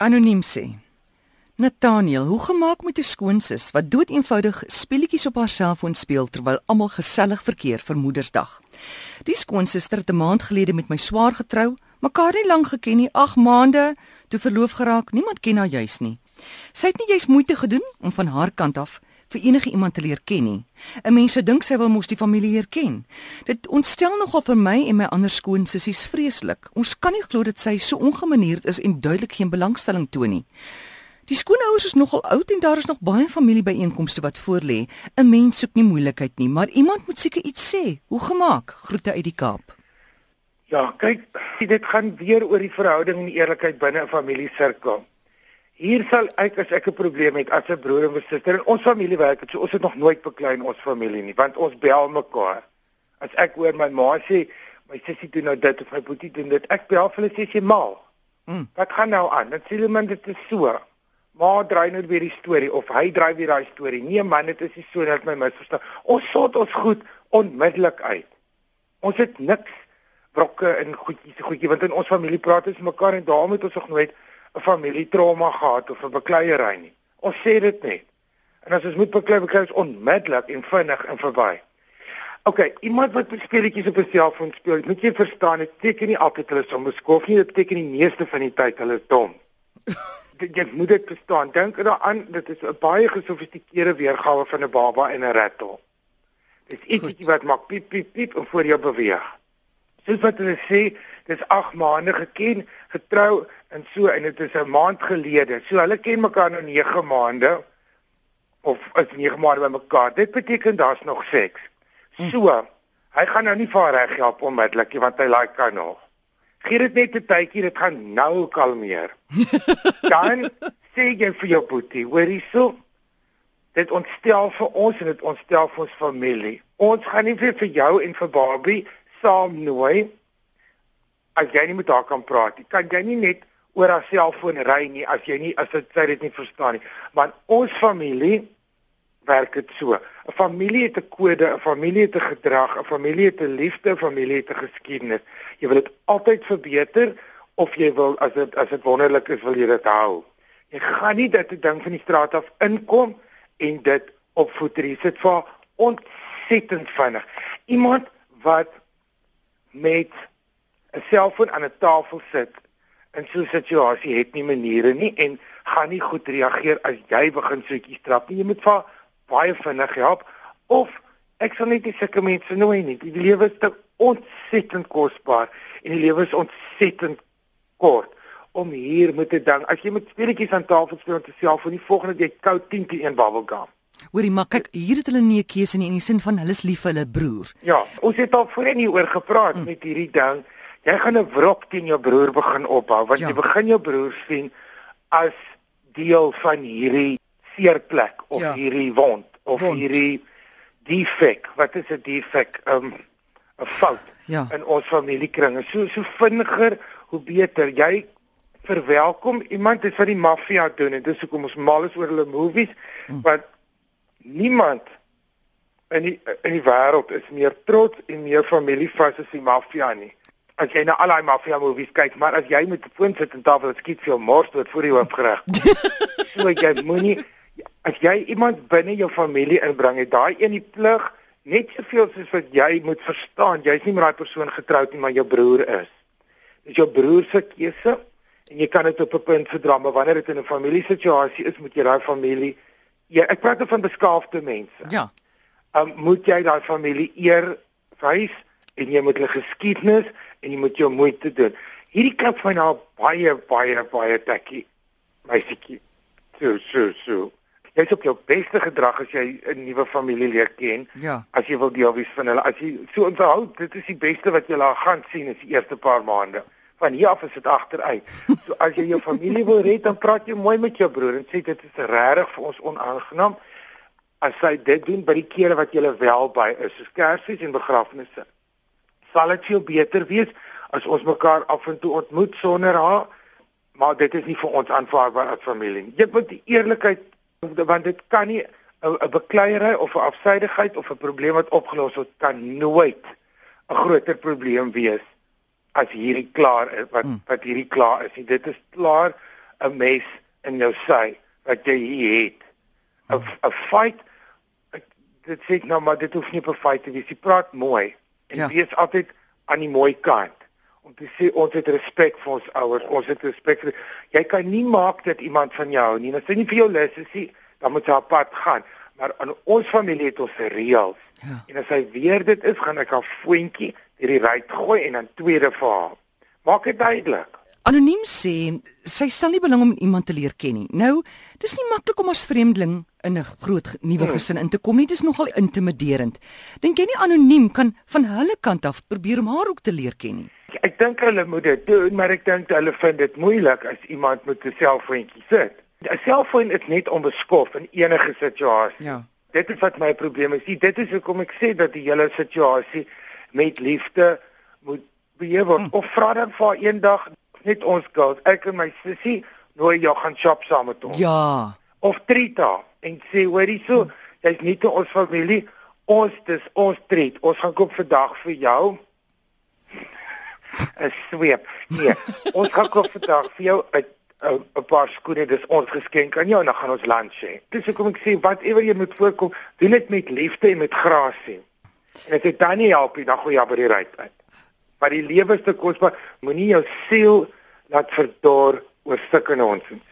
Anoniem sê: Nathaniel, hoe gemaak met 'n skoonsis wat doeteenvoudig speletjies op haar selfoon speel terwyl almal gesellig verkeer vir Moedersdag? Die skoonsister het 'n maand gelede met my swaar getrou, mekaar nie lank geken nie, 8 maande, toe verloof geraak. Niemand ken haar juis nie. Sy het nie juis moeite gedoen om van haar kant af vir enige iemand te leer ken nie. 'n Mens sou dink sy wil mos die familie leer ken. Dit ontstel nogal vir my en my ander skoonsissies vreeslik. Ons kan nie glo dat sy so ongemanierd is en duidelik geen belangstelling toon nie. Die skoonouers is nogal oud en daar is nog baie familiebyeenkomste wat voorlê. 'n Mens soek nie moeilikheid nie, maar iemand moet seker iets sê. Hoe gemaak? Groete uit die Kaap. Ja, kyk, dit gaan weer oor die verhouding en eerlikheid binne 'n familiesirkel. Hier sal ek as ek 'n probleem het as 'n broer en suster in ons familie werk, so ons het nog nooit beklei in ons familie nie, want ons bel mekaar. As ek hoor my ma sê my sussie doen nou dit of my boetie doen dit, ek bel vir hulle sê sy mal. Mm. Wat gaan nou aan? Dit sê hulle man dit is so. Ma draai nou weer die storie of hy draai weer daai storie. Nee man, dit is nie so dat my misverstaan. Ons sort ons goed onmiddellik uit. Ons het niks brokke en goedjies, goedjie want in ons familie praat ons mekaar en daarom het ons nog nooit 'n familietrauma gehad of 'n bekleierery nie. Ons sê dit net. En as ons moet beklei, beklei ons onmiddellik en vinnig en verby. OK, iemand wat speletjies op 'n selfoon speel, moet jy verstaan, dit beteken nie altyd hulle is onbeskof nie, dit beteken die meeste van die tyd hulle is dom. jy moet dit verstaan. Dink daaraan, dit is 'n baie gesofistikeerde weergawe van 'n baba en 'n rattle. Dis ietsie wat maak piep piep piep en voor jou beweeg. Soos wat hulle sê, dis 8 maande geken, getrou en so en dit is 'n maand gelede. So hulle ken mekaar nou 9 maande of is 9 maande by mekaar. Dit beteken daar's nog seks. Hm. So, hy gaan nou nie vir haar reg help onmiddellik nie want hy like haar nog. Gee dit net 'n tydjie, dit gaan nou kalmeer. Dan sê jy vir jou boetie, hoor hierso. Dit ontstel vir ons en dit ontstel vir ons familie. Ons gaan nie vir jou en vir Barbie saam nooi as jy nie met haar kan praat nie. Kan jy nie net oor haar selfoon ry nie as jy nie as dit sy dit nie verstaan nie. Want ons familie werk dit so. 'n Familie het 'n kode, 'n familie het 'n gedrag, 'n familie het 'n liefde, 'n familie het 'n geskiedenis. Jy wil dit altyd verbeter of jy wil as dit as dit wonderlik is, wil jy dit hou. Jy gaan nie dit 'n ding van die straat af inkom en dit opvoeter. Jy sit vir ontsettend vinnig. Iemand wat met 'n selfoon aan 'n tafel sit in so 'n situasie het nie maniere nie en gaan nie goed reageer as jy begin soetjies trap nie. Jy moet vir baie vinnig help of ek sal net sulke mense nooi nie. Die lewe is te ontsettend kosbaar en die lewe is ontsettend kort om hier met te ding. As jy met speletjies aan tafel speel met jouself en die volgende jy koud 10 te 1 bubblegum. Hoorie, maar kyk, hier het hulle nie 'n keuse nie in die sin van hulle is lief vir hulle broer. Ja, ons het al voorheen hier oor gepraat mm. met hierdie ding jy gaan 'n wrok teen jou broer begin opbou want ja. jy begin jou broer sien as deel van hierdie seerplek of ja. hierdie wond of wond. hierdie defek wat is 'n defek 'n um, 'n fout ja. in ons familiekringe so so vinniger hoe beter jy verwelkom iemand wat die maffia doen en dis hoekom ons mal is oor hulle movies hm. want niemand in die in die wêreld is meer trots en meer familievas as die maffia nie as jy na al daai mafia movies kyk, maar as jy met 'n foon sit en tafel skiet veel mors tot voor die hoof gereg. so jy moenie as jy iemand binne jou familie inbring, het daai een die plig net soveel soos wat jy moet verstaan, jy's nie met daai persoon getroud nie, maar jou broer is. Dis jou broer se keuse en jy kan dit op 'n punt verdra, maar wanneer dit in 'n familiesituasie is, moet jy daai familie Ja, ek praat van beskaafde mense. Ja. Um moet jy daai familie eer wys en jy moet hulle geskiedenis en jy moet jou moeite doen. Hierdie klip van haar baie baie baie tekkie. Meisietjie. So so so. Jy het op jou beste gedrag as jy 'n nuwe familie leer ken. Ja. As jy wil deel wees van hulle, as jy so onthou, dit is die beste wat jy laat gaan sien is die eerste paar maande. Van hier af is dit agteruit. So as jy jou familie wil red, dan praat jy mooi met jou broer en sê dit is regtig vir ons onaangenaam as hy dit doen by die kere wat jy wel by is, soos Kersfees en begrafnisse sal dit veel beter wees as ons mekaar af en toe ontmoet sonder haar maar dit is nie vir ons aanvaarbaar as familie nie. Jy moet die eerlikheid want dit kan nie 'n bekleierery of 'n afsydigheid of 'n probleem wat opgelos word kan nooit 'n groter probleem wees as hierdie klaar is wat hmm. wat hierdie klaar is. Dit is klaar 'n mes in jou sy wat jy hier het. 'n 'n fight dit sê nou maar dit hoef nie 'n fight te wees. Jy praat mooi en ja. wees altyd aan die mooi kant om te sê ons het respek vir ons ouers, ons het respek vir jy kan nie maak dat iemand van jou hou nie. As hy nie vir jou lus is nie, dan moet jy op pad gaan. Maar in ons familie het ons reëls. Ja. En as hy weer dit is, gaan ek 'n voetjie hierdie ry gooi en dan tweede vir haar. Maak dit duidelik. Anoniem sê sy stel nie belang om iemand te leer ken nie. Nou, dis nie maklik om as vreemdeling in 'n groot nuwe hmm. gesin in te kom nie. Dit is nogal intimiderend. Dink jy nie anoniem kan van hulle kant af probeer om haar ook te leer ken nie? Ek dink hulle moet dit doen, maar ek dink hulle vind dit moeilik as iemand met 'n selfoontjie sit. 'n Selfoon is net onbeskof in enige situasie. Ja. Dit is wat my probleem is. Dit is hoekom ek sê dat die hele situasie met liefde moet beheer word. Hmm. Of vra dan vir eendag net ons girls, ek en my sussie, nooi jou gaan shop saam met ons. Ja. Of Trita en sê hoorie so, hmm. jy's nie te ons familie. Ons dis ons treat. Ons gaan koop vandag vir jou 'n sweep. Nee, ons gaan koop vandag vir jou 'n 'n paar skoene. Dis ons geskenk aan jou en dan gaan ons lunch hê. Dis hoekom ek sê whatever jy moet voorkom, doen dit met liefde en met grasie. En as dit dan nie help nie, dan gooi jy by die ry uit. Maar die lewe is te kosbaar. Moenie jou siel laat verdor oor stukkende ons sê.